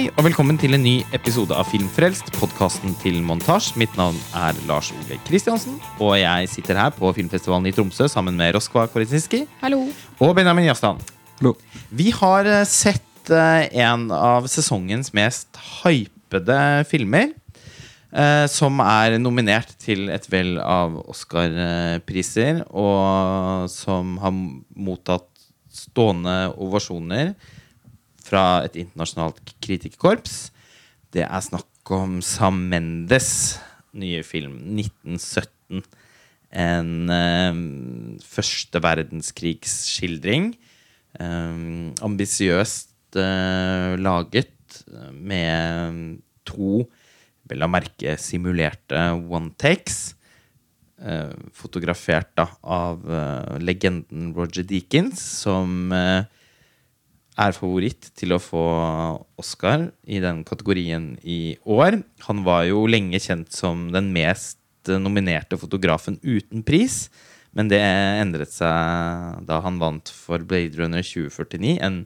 Hei og velkommen til en ny episode av Filmfrelst, podkasten til Montasj. Mitt navn er Lars Ole Kristiansen, og jeg sitter her på filmfestivalen i Tromsø sammen med Roskva Koritsinski Hallo. og Benjamin Jastan. Hallo. Vi har eh, sett eh, en av sesongens mest hypede filmer. eh, som er nominert til et vell av Oscar-priser, og som har mottatt stående ovasjoner fra et internasjonalt kritikerkorps. Det er snakk om Sam Mendes nye film 1917. En eh, første verdenskrigsskildring. Eh, ambisiøst eh, laget eh, med to, vel å merke, simulerte one takes. Eh, fotografert da, av eh, legenden Roger Deakins, som eh, er favoritt til å få Oscar i den kategorien i år. Han var jo lenge kjent som den mest nominerte fotografen uten pris. Men det endret seg da han vant for Blade Runner 2049. En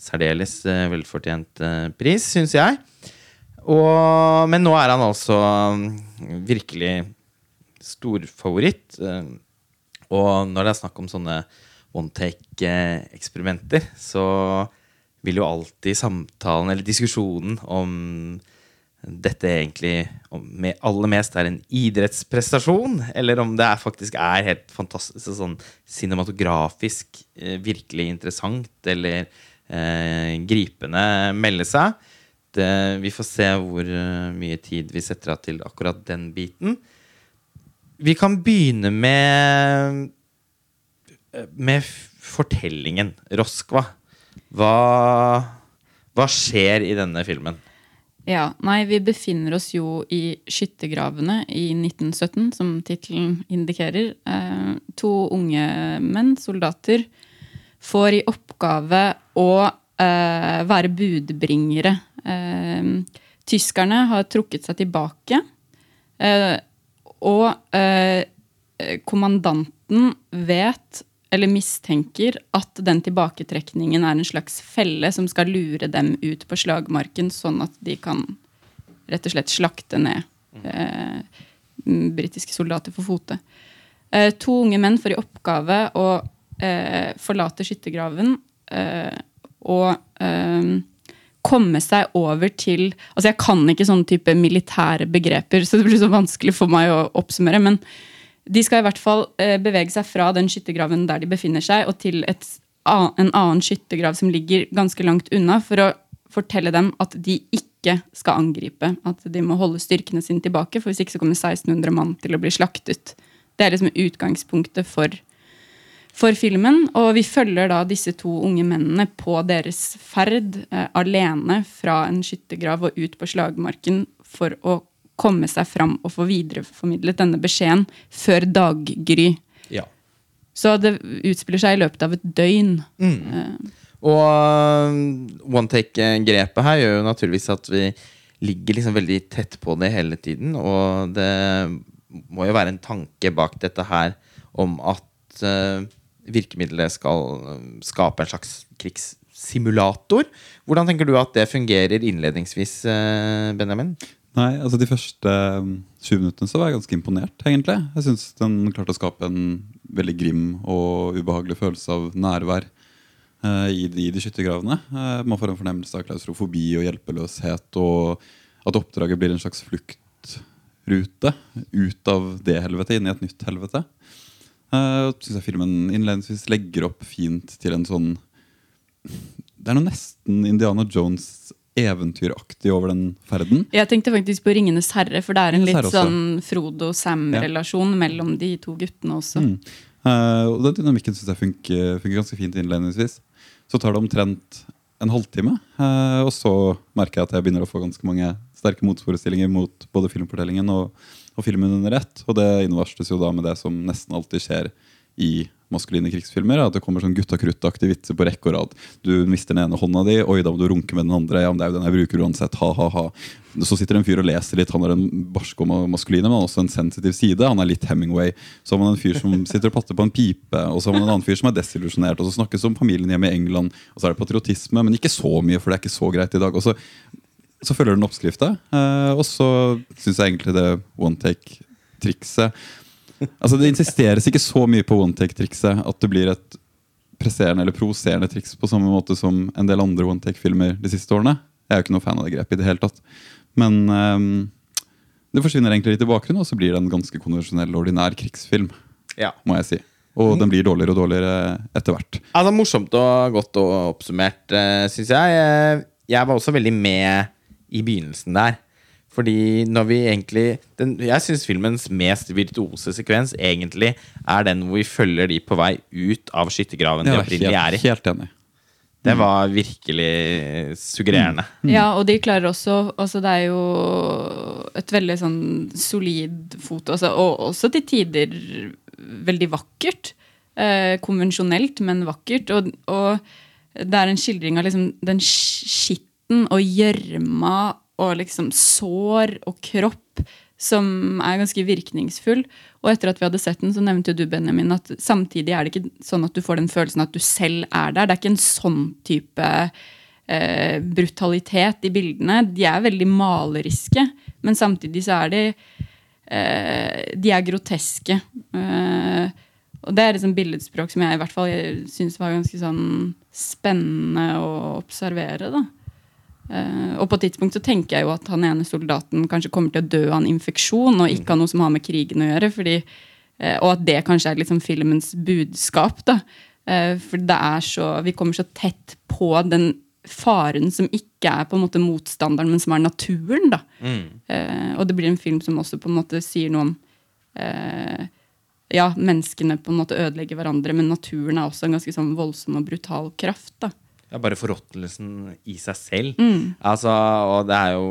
særdeles eh, velfortjent eh, pris, syns jeg. Og, men nå er han altså mm, virkelig storfavoritt. eh, Og når det er snakk om sånne one take-eksperimenter, så vil jo alltid samtalen eller diskusjonen om dette egentlig med me- aller mest er en idrettsprestasjon, eller om det er faktisk er helt fantastisk sånn cinematografisk eh, virkelig interessant eller eh, gripende melde seg. Det, vi får se hvor eh, mye tid vi setter av til akkurat den biten. Vi kan begynne med med fortellingen. Roskva. Hva, hva skjer i denne filmen? Ja, nei, vi befinner oss jo i skyttergravene i 1917, som tittelen indikerer. Eh, to unge menn, soldater, får i oppgave å eh, være budbringere. Eh, tyskerne har trukket seg tilbake, eh, og eh, kommandanten vet eller mistenker at den tilbaketrekningen er en slags felle som skal lure dem ut på slagmarken, sånn at de kan rett og slett slakte ned eh, britiske soldater for fote. Eh, to unge menn får i oppgave å eh, forlate skyttergraven eh, og eh, komme seg over til Altså, jeg kan ikke sånne type militære begreper, så det blir så vanskelig for meg å oppsummere. men de skal i hvert fall eh, bevege seg fra den skyttergraven der de befinner seg, og til et, en annen skyttergrav som ligger ganske langt unna, for å fortelle dem at de ikke skal angripe. At de må holde styrkene sine tilbake, for hvis ikke så kommer 1600 mann til å bli slaktet. Det er liksom utgangspunktet for, for filmen. Og vi følger da disse to unge mennene på deres ferd eh, alene fra en skyttergrav og ut på slagmarken for å komme seg fram og få videreformidlet denne beskjeden før daggry. Ja. Så det utspiller seg i løpet av et døgn. Og um, one take-grepet her gjør jo naturligvis at vi ligger liksom veldig tett på det hele tiden. Og det må jo være en tanke bak dette her om at uh, virkemidlet skal skape en slags krigssimulator. Hvordan tenker du at det fungerer innledningsvis, Benjamin? Nei, altså De første um, sju minuttene så var jeg ganske imponert. egentlig. Jeg syns den klarte å skape en veldig grim og ubehagelig følelse av nærvær eh, i, i de skyttergravene. Eh, man får en fornemmelse av klaustrofobi og hjelpeløshet, og at oppdraget blir en slags fluktrute ut av det helvetet inn i et nytt helvete. Uh, synes jeg filmen innledningsvis legger opp fint til en sånn Det er noe nesten Indiana Jones eventyraktig over den ferden. Jeg tenkte faktisk på 'Ringenes herre', for det er en litt sånn Frodo-Sam-relasjon mellom de to guttene også. Mm. Uh, og den dynamikken syns jeg funker, funker ganske fint innledningsvis. Så tar det omtrent en halvtime, uh, og så merker jeg at jeg begynner å få ganske mange sterke motforestillinger mot både filmfortellingen og, og filmen under ett. Og det innvarsles jo da med det som nesten alltid skjer i maskuline krigsfilmer. At det kommer sånn gutta krutt-aktige vitser på rekke og rad. Du mister den ene hånda di, oi, da må du runke med den andre. Ja, men det er jo den jeg bruker uansett. Ha, ha, ha. Så sitter det en fyr og leser litt. Han har en barsk og ma- maskuline, men også en sensitiv side. Han er litt Hemingway. Så har man en fyr som sitter og patter på en pipe. Og så har man en annen fyr som er desillusjonert. Og så snakkes det om familien hjemme i England. Og så er det patriotisme, men ikke så mye, for det er ikke så greit i dag. Og så så følger den oppskrifta. Eh, og så syns jeg egentlig det one take-trikset Altså Det insisteres ikke så mye på one take-trikset at det blir et presserende eller provoserende triks på samme måte som en del andre one take-filmer de siste årene. Jeg er jo ikke noe fan av det grepet i det hele tatt. Men um, det forsvinner egentlig litt i bakgrunnen, og så blir det en ganske konvensjonell, ordinær krigsfilm. Ja. må jeg si. Og den blir dårligere og dårligere etter hvert. Altså, morsomt og godt og oppsummert, uh, syns jeg. Eh, Jeg var også veldig med i begynnelsen der. Fordi når vi egentlig den, Jeg syns filmens mest virtuose sekvens egentlig er den hvor vi følger de på vei ut av skyttergraven de opprinnelig er i. helt, helt enig. Det var virkelig suggererende. Ja, og de klarer også altså Det er jo et veldig sånn solid foto, altså, og også til tider veldig vakkert. Eh, konvensjonelt, men vakkert. Og, og det er en skildring av liksom den skitten og gjørma og liksom sår og kropp som er ganske virkningsfull. Og etter at vi hadde sett den, så nevnte du, Benjamin, at samtidig er det ikke sånn at du får den følelsen at du selv er der. Det er ikke en sånn type eh, brutalitet i bildene. De er veldig maleriske, men samtidig så er de eh, De er groteske. Eh, og det er liksom billedspråk som jeg i hvert fall syns var ganske sånn spennende å observere. da. Eh, og på et tidspunkt så tenker jeg jo at han ene soldaten kanskje kommer til å dø av en infeksjon, og ikke av noe som har med krigen å gjøre. Fordi, uh, og at det kanskje er liksom filmens budskap. da. Uh, for det er så, vi kommer så tett på den faren som ikke er på en måte motstanderen, men som er naturen. da. Eh, og det blir en film som også på en måte sier noe om ja, menneskene på en måte ødelegger hverandre, men naturen er også en ganske sånn voldsom og brutal kraft. da. Ja, bare forråtnelsen i seg selv. Mm. Altså, og det er jo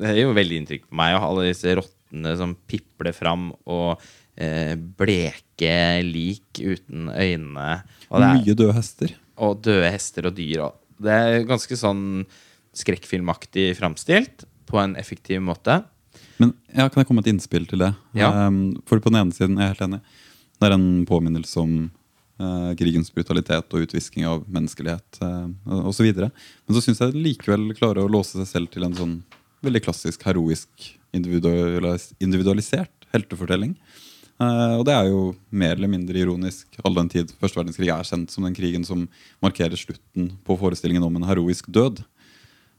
Det gjør jo veldig inntrykk på meg. Og alle disse rottene som pipler fram, og eh, bleke lik uten øyne. Og, det er, Mye døde hester. og døde hester og dyr. Og det er ganske sånn skrekkfilmaktig framstilt på en effektiv måte. Men ja, kan jeg komme med et innspill til det? Ja. Um, for på den ene siden jeg er helt enig. Det er en påminnelse om krigens brutalitet og utvisking av menneskelighet eh, osv. Men så syns jeg likevel klarer å låse seg selv til en sånn veldig klassisk, heroisk, individualis individualisert heltefortelling. Eh, og det er jo mer eller mindre ironisk all den tid første verdenskrig er kjent som den krigen som markerer slutten på forestillingen om en heroisk død.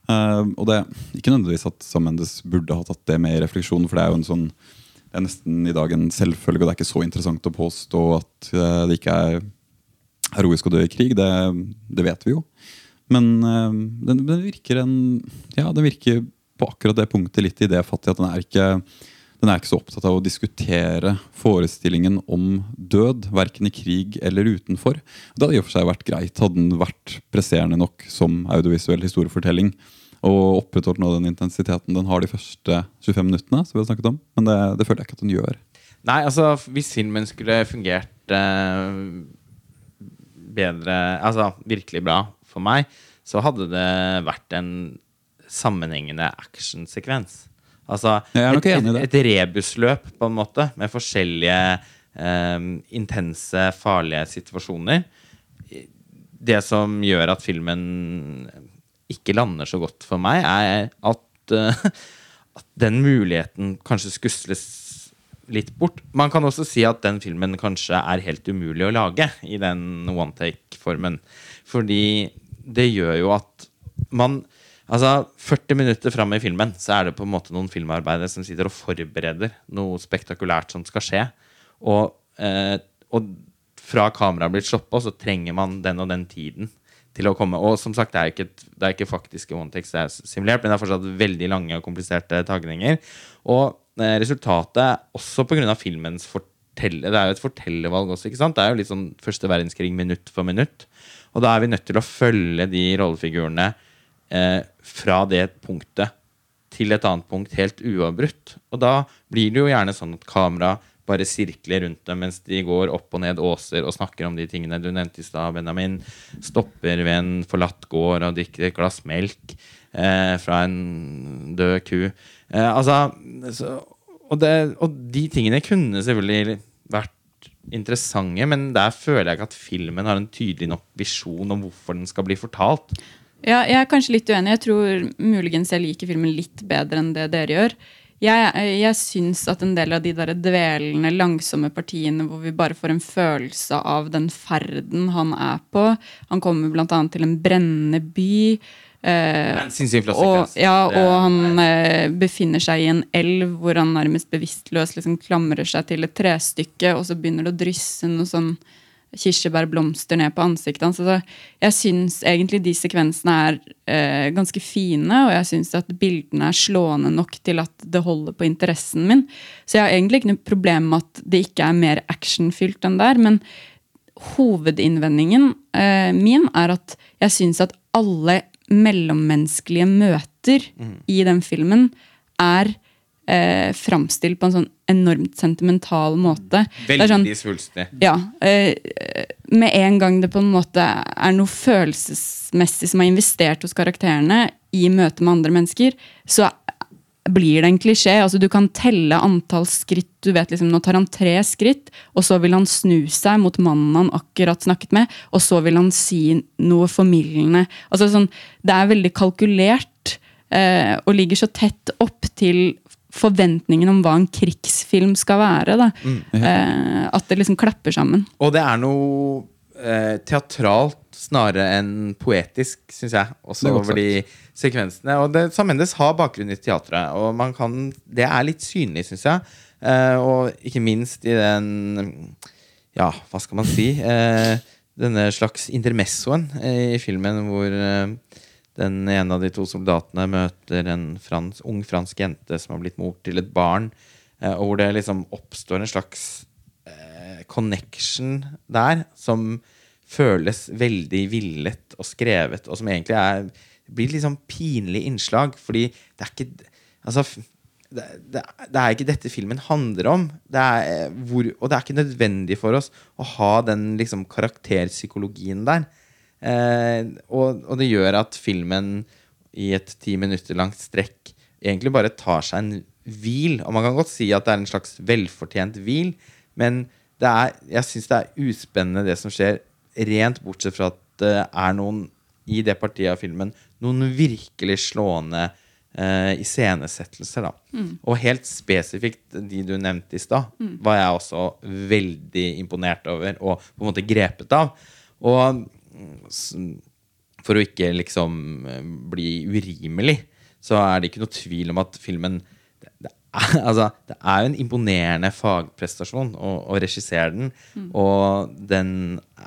Uh, og det er ikke nødvendigvis at Sam Mendes burde ha tatt det med i refleksjonen, for det er jo en sånn det er nesten i dag en selvfølge, og det er ikke så interessant å påstå at uh, det ikke er heroisk å dø i krig. Det, det vet vi jo. Men eh, den, den virker en Ja, den virker på akkurat det punktet litt idéfattig. At den er ikke den er ikke så opptatt av å diskutere forestillingen om død, verken i krig eller utenfor. Det hadde i og for seg vært greit, hadde den vært presserende nok som audiovisuell historiefortelling. Og opprettholdt nå den intensiteten den har de første 25 minuttene. som vi har snakket om, Men det, det føler jeg ikke at den gjør. Nei, altså, hvis filmen skulle fungert eh, bedre Altså virkelig bra for meg, så hadde det vært en sammenhengende actionsekvens. Altså et, et, et rebusløp, på en måte, med forskjellige eh, intense, farlige situasjoner. Det som gjør at filmen ikke lander så godt for meg, er at, uh, at den muligheten kanskje skusles litt bort. Man kan også si at den filmen kanskje er helt umulig å lage i den one take-formen. Fordi det gjør jo at man Altså, 40 minutter fram i filmen så er det på en måte noen filmarbeidere som sitter og forbereder noe spektakulært som skal skje. Og, eh, og fra kameraet blir slått på, så trenger man den og den tiden til å komme. Og som sagt, det er ikke, et, det er ikke faktiske one-takes, det er simulert, men det er fortsatt veldig lange og kompliserte tagninger. Og resultatet, også pga. filmens fortelle, det er jo et fortellervalg også, ikke sant? Det er jo litt sånn første verdenskrig minutt for minutt. Og da er vi nødt til å følge de rollefigurene eh, fra det punktet til et annet punkt helt uavbrutt. Og da blir det jo gjerne sånn at kamera bare sirkler rundt dem mens de går opp og ned åser og snakker om de tingene du nevnte i stad, Benjamin. Stopper ved en forlatt gård og drikker et glass melk eh, fra en død ku. Eh, altså så, og, det, og de tingene kunne selvfølgelig vært interessante, men der føler jeg ikke at filmen har en tydelig nok visjon om hvorfor den skal bli fortalt. Ja, jeg er kanskje litt uenig. Jeg tror muligens jeg liker filmen litt bedre enn det dere gjør. Jeg, jeg syns at en del av de der dvelende, langsomme partiene hvor vi bare får en følelse av den ferden han er på Han kommer bl.a. til en brennende by. Eh, og, ja, og han eh, befinner seg i en elv hvor han nærmest bevisstløst liksom klamrer seg til et trestykke, og så begynner det å drysse noe sånn kirsebærblomster ned på ansiktet hans. Altså, jeg syns egentlig de sekvensene er eh, ganske fine, og jeg syns at bildene er slående nok til at det holder på interessen min. Så jeg har egentlig ikke noe problem med at det ikke er mer actionfylt enn der. Men hovedinnvendingen eh, min er at jeg syns at alle mellommenneskelige møter i den filmen er eh, framstilt på en sånn enormt sentimental måte. Sånn, Veldig svulstig. ja, eh, med en gang det på en måte er noe følelsesmessig som er investert hos karakterene i møte med andre mennesker, så blir det en klisjé. Altså, du kan telle antall skritt. Du vet liksom, Nå tar han tre skritt, og så vil han snu seg mot mannen han akkurat snakket med, og så vil han si noe formildende. Altså, sånn, det er veldig kalkulert eh, og ligger så tett opp til forventningen om hva en krigsfilm skal være. Da. Eh, at det liksom klapper sammen. Og det er noe eh, teatralt snarere enn poetisk, syns jeg. Også er over de sekvensene. Og det, Sam Mendes har bakgrunn i teatret, og man kan, det er litt synlig, syns jeg. Eh, og ikke minst i den Ja, hva skal man si? Eh, denne slags intermessoen i filmen hvor eh, den ene av de to soldatene møter en frans, ung fransk jente som har blitt mor til et barn, eh, og hvor det liksom oppstår en slags eh, connection der som føles veldig villet og skrevet, og som egentlig er blir et liksom sånn pinlig innslag, fordi det er ikke Altså, det, det, det er ikke dette filmen handler om. Det eh, hvor, og det er ikke nødvendig for oss å ha den liksom karakterpsykologien der. Eh, og, og det gjør at filmen i et ti minutter langt strekk egentlig bare tar seg en hvil. Og man kan godt si at det er en slags velfortjent hvil, men er, jeg syns det er uspennende det som skjer, rent bortsett fra at det er noen i det partiet av filmen noen virkelig slående uh, iscenesettelser. da. Og helt spesifikt de du nevnte i stad, var jeg også veldig imponert over og på en måte grepet av. Og mm, for å ikke liksom eh, bli urimelig, så er det ikke noe tvil om at filmen altså, det er jo en imponerende fagprestasjon å, å regissere den. Og den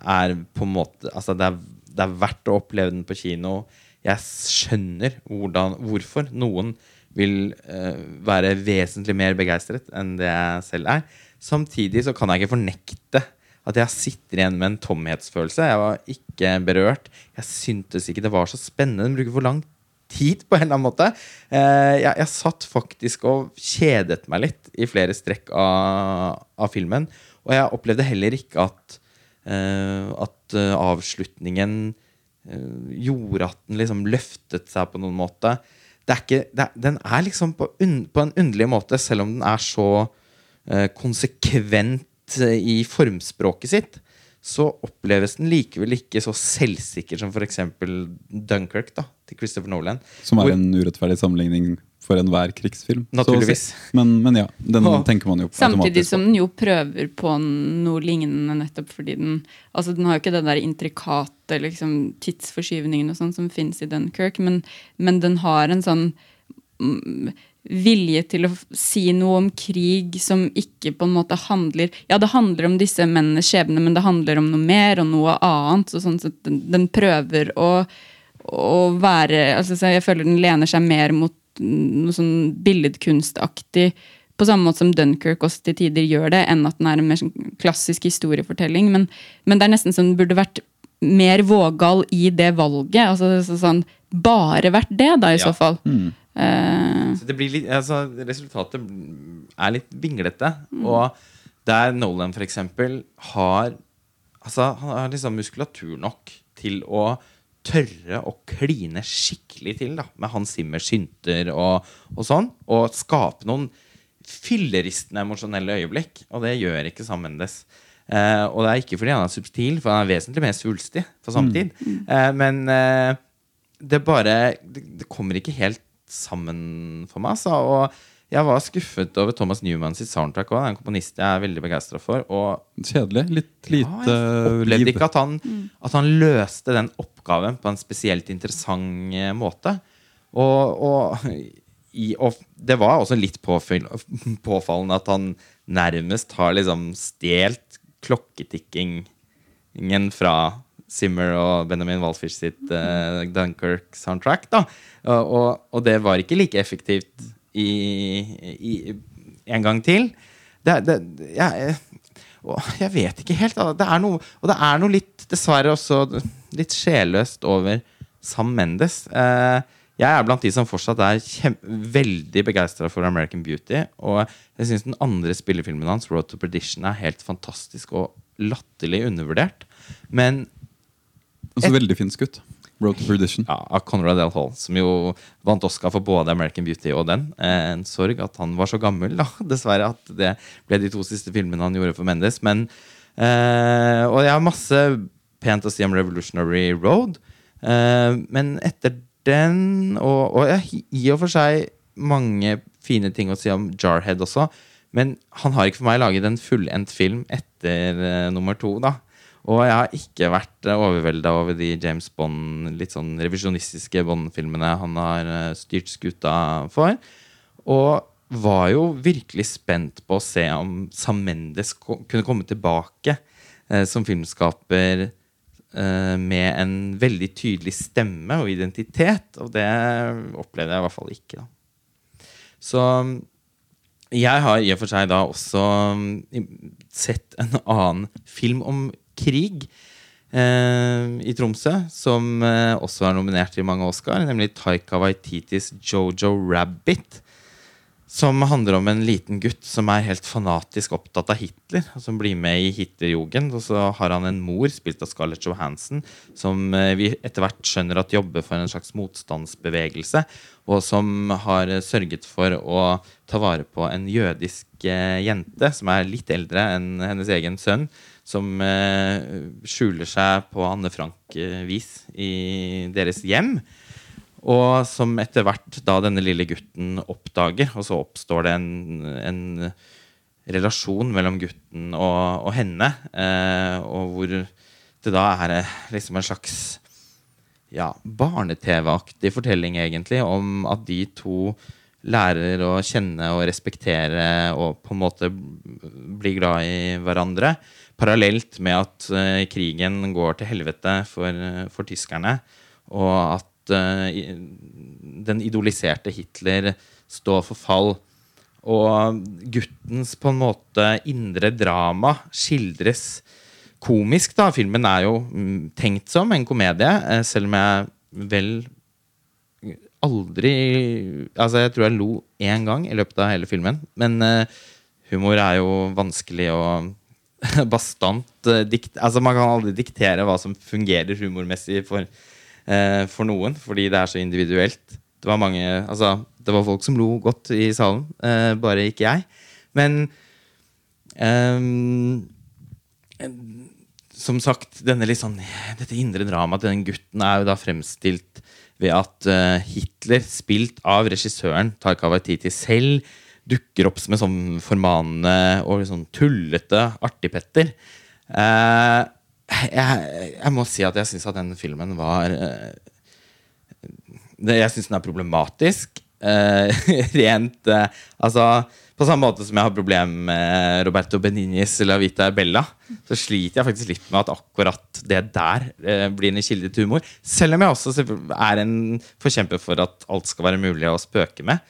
er på en måte Altså, det er, det er verdt å oppleve den på kino. Jeg skjønner hvordan, hvorfor noen vil uh, være vesentlig mer begeistret enn det jeg selv er. Samtidig så kan jeg ikke fornekte at jeg sitter igjen med en tomhetsfølelse. Jeg var ikke berørt. Jeg syntes ikke det var så spennende. Den bruker for lang tid på en eller annen måte. Eh, jeg, jeg satt faktisk og kjedet meg litt i flere strekk av, av filmen. Og jeg opplevde heller ikke at, eh, at eh, avslutningen gjorde at den liksom løftet seg på noen måte. Er ikke, er, den er liksom på, un, på en underlig måte, selv om den er så konsekvent i formspråket sitt, så oppleves den likevel ikke så selvsikker som f.eks. Dunkirk da, til Christopher Nolan. Som Hvor- er en urettferdig sammenligning for enhver krigsfilm. så. Naturligvis. Men, men ja, den og, tenker man jo på Samtidig som den jo prøver på noe lignende nettopp fordi den Altså den har jo ikke den der intrikate liksom, tidsforskyvningen og sånn som fins i Dunkerque, men, men den har en sånn mm, vilje til å si noe om krig som ikke på en måte handler Ja, det handler om disse mennenes skjebne, men det handler om noe mer og noe annet. Så sånn sett den, den prøver å, å være altså, så Jeg føler den lener seg mer mot noe sånn billedkunstaktig på samme måte som Dunkerque også til tider gjør det, enn at den er en mer sånn klassisk historiefortelling. Men, men det er nesten som den burde vært mer vågal i det valget. altså sånn, Bare vært det, da, i Ja. så fall. Mm. Eh, Så det blir litt, altså, resultatet er litt vinglete. Og der Nolan eksempel har Altså, han har liksom muskulatur nok til å tørre å kline skikkelig til da, med Hans Zimmer synter og, og sånn. Og skape noen filleristende emosjonelle øyeblikk. Og det gjør ikke Sam Mendes. Eh, og det er ikke fordi han er subtil, for han er vesentlig mer svulstig for samtid. Mm. Eh, men eh, det bare det, det kommer ikke helt sammen for meg. Så, Og jeg var skuffet over Thomas Newman sitt soundtrack òg. En komponist jeg er veldig begeistra for. Og Kjedelig. Litt lite ja, jeg opplevde ikke at han, at han løste den oppgaven på en spesielt interessant eh, måte. Og, og, i, og det var også litt påfyll, påfallende at han nærmest har liksom stjålet klokketikkingen fra Zimmer og Benjamin Walfish sitt uh, Dunkirk-soundtrack. da og, og, det var ikke like effektivt i, i, en gang til. Det, det, og jeg vet ikke helt. Det er noe, og det er noe litt, dessverre også litt sjelløst over Sam Mendes. Eh, jeg er blant de som fortsatt er veldig begeistra for American Beauty. Og jeg syns den andre spillefilmen hans, Road to Perdition, er helt fantastisk og latterlig undervurdert. Men Også veldig fin skutt. Road to Perdition. ja, av Conrad L. Hall, som jo vant Oscar for både American Beauty og den. Eh, En sorg at han var så gammel, da, dessverre, at det ble de to siste filmene han gjorde for Mendes. Men, eh, og jeg har masse pent å si om Revolutionary Road. Eh, men etter den, og, og jeg i og for seg mange fine ting å si om Jarhead også, men han har ikke for meg laget en fullendt film etter eh, nummer to, da. Og jeg har ikke vært overvelda over de James Bond, litt sånn revisjonistiske Bond-filmene han har eh, styrt skuta for. Og var jo virkelig spent på å se om Sam Mendes kunne komme tilbake eh, som filmskaper eh, med en veldig tydelig stemme og identitet. Og det opplevde jeg i hvert fall ikke. da. Så jeg har i og for seg da også mm, sett en annen film om krig eh, i Tromsø, som eh, også er nominert til mange Oscar, nemlig Taika Waititis Jojo Rabbit. Som handler om en liten gutt som er helt fanatisk opptatt av Hitler. og Som blir med i Hitlerjugend. Og så har han en mor, spilt av Scarlett Johansson, som eh, vi etter hvert skjønner at jobber for en slags motstandsbevegelse. Og som har sørget for å ta vare på en jødisk jente som er litt eldre enn hennes egen sønn. Som eh, skjuler seg på Anne Frank-vis i deres hjem. Og som etter hvert da denne lille gutten oppdager, og så oppstår det en, en relasjon mellom gutten og, og henne, eh, og hvor det da er eh, liksom en slags ja, barne-TV-aktig fortelling, egentlig, om at de to lærer å kjenne og respektere og på en måte bli glad i hverandre. Parallelt med at eh, krigen går til helvete for, for tyskerne, og at eh, den idoliserte Hitler står for fall. Og guttens på en måte indre drama skildres komisk. da. Filmen er jo mm, tenkt som en komedie, eh, selv om jeg vel aldri Altså, jeg tror jeg lo én gang i løpet av hele filmen. Men eh, humor er jo vanskelig og bastant eh, dikt... Altså, man kan aldri diktere hva som fungerer humormessig for, eh, for noen, fordi det er så individuelt. Det var mange Altså, det var folk som lo godt i salen, eh, bare ikke jeg. Men eh, som sagt, denne litt sånn, dette indre dramaet til den gutten er jo da fremstilt ved at eh, Hitler, spilt av regissøren Tarka Waititi selv, dukker opp som en sånn formanende og sånn tullete artigpetter. Eh, jeg, jeg må si at jeg syns at den filmen var eh, det, Jeg syns den er problematisk. eh, rent eh, Altså På samme måte som jeg har problemer med Roberto Beninis La Vita e Bella, så sliter jeg faktisk litt med at akkurat det der eh, blir en kilde til humor. Selv om jeg også er en forkjemper for at alt skal være mulig å spøke med.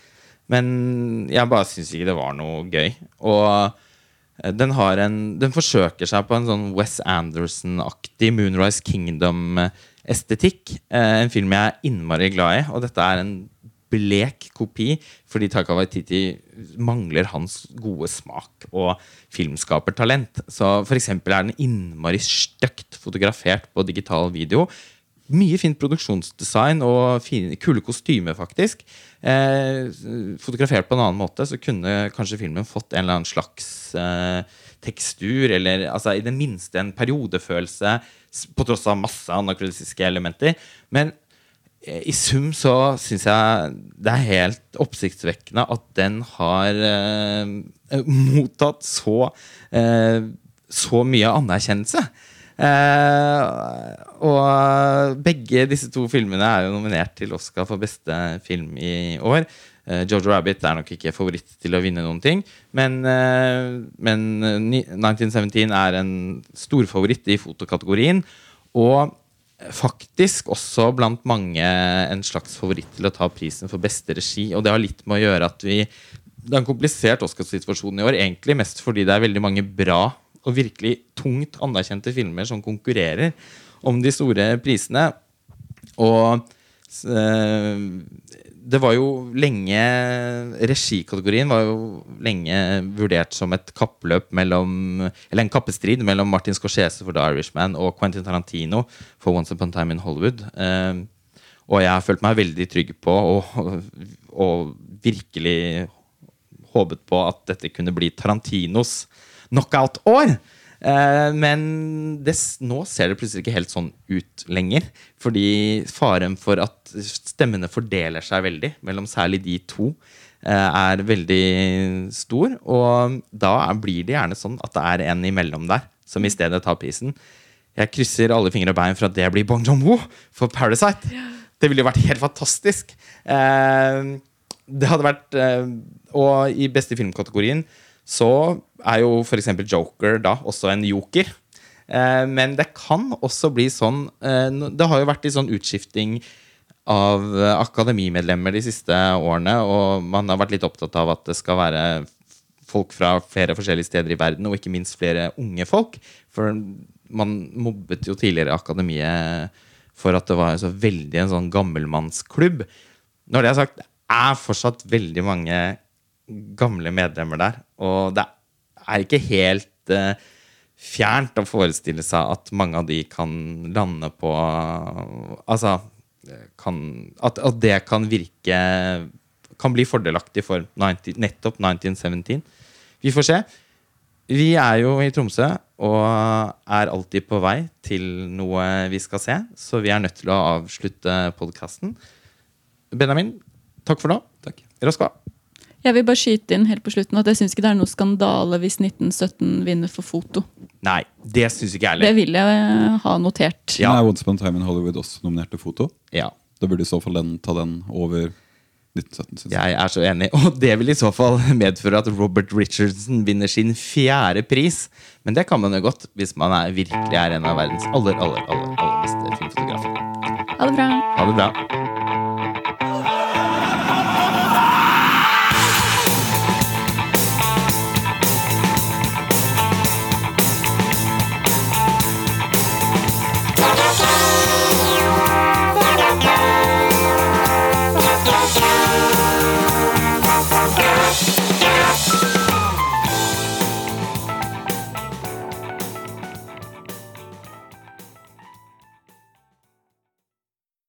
Men jeg bare syns ikke det var noe gøy. Og eh, den, en, den forsøker seg på en sånn Wes Anderson-aktig Moonrise Kingdom-estetikk. Eh, en film jeg er innmari glad i, og dette er en blek kopi fordi Taka Waititi mangler hans gode smak og filmskapertalent. Så for eksempel er den innmari stygt fotografert på digital video. Mye fint produksjonsdesign og fine, kule kostymer, faktisk. Eh, fotografert på en annen måte, så kunne kanskje filmen fått en eller annen slags eh, tekstur, eller altså, i det minste en periodefølelse, på tross av masse anakronistiske elementer. Men eh, i sum så syns jeg det er helt oppsiktsvekkende at den har eh, mottatt så, eh, så mye anerkjennelse. Eh, og begge disse to filmene er jo nominert til Oscar for beste film i år. Eh, Jojo Rabbit er nok ikke favoritt til å vinne noen ting, men, eh, men eh, 1917 er en storfavoritt i fotokategorien. Og faktisk også blant mange en slags favoritt til å ta prisen for beste regi. Og det har litt med å gjøre at vi Det er en komplisert Oscars-situasjon i år, egentlig mest fordi det er veldig mange bra og virkelig tungt anerkjente filmer som konkurrerer om de store prisene. Og eh, det var jo lenge Regikategorien var jo lenge vurdert som et kappløp mellom Eller en kappestrid mellom Martin Scorsese for The Irishman og Quentin Tarantino for Once Upon a Time in Hollywood. Eh, og jeg har følt meg veldig trygg på og, og virkelig håpet på at dette kunne bli Tarantinos knockout-år. Eh, men det, nå ser det plutselig ikke helt sånn ut lenger. Fordi faren for at stemmene fordeler seg veldig mellom særlig de to, eh, er veldig stor. Og da er- blir det gjerne sånn at det er en imellom der som i stedet tar prisen. Jeg krysser alle fingre og bein for at det blir Bong Joon-ho for Parasite. Det ville jo vært helt fantastisk. Eh, det hadde vært Og i beste filmkategorien så er jo f.eks. Joker da også en joker. Eh, men det kan også bli sånn eh, Det har jo vært litt sånn utskifting av eh, akademimedlemmer de siste årene, og man har vært litt opptatt av at det skal være folk fra flere forskjellige steder i verden, og ikke minst flere unge folk. For man mobbet jo tidligere akademiet for at det var så veldig en sånn gammelmannsklubb. Når det er sagt, det er fortsatt veldig mange gamle medlemmer der, og det er ikke helt eh, fjernt å forestille seg at mange av de kan lande på Altså kan, at, at det kan virke Kan bli fordelaktig for 90, nettopp 1917. Vi får se. Vi er jo i Tromsø og er alltid på vei til noe vi skal se, så vi er nødt til å avslutte podkasten. Benjamin, takk for nå. Takk. Raska. Jeg vil bare skyte inn helt på slutten at jeg syns ikke det er noe skandale hvis 1917 vinner for foto. Nei, det syns ikke jeg Det vil jeg eh, ha notert. Ja. Men er Once Upon a Time in Hollywood også nominert til foto? Ja, Da burde i så fall den ta den over 1917, syns jeg. jeg er så enig. Og det vil i så fall medføre at Robert Richardson vinner sin fjerde pris. Men det kan man jo godt hvis man er, virkelig er en av verdens aller, aller, aller, aller beste filmfotografer. Ha det bra. Ha det bra.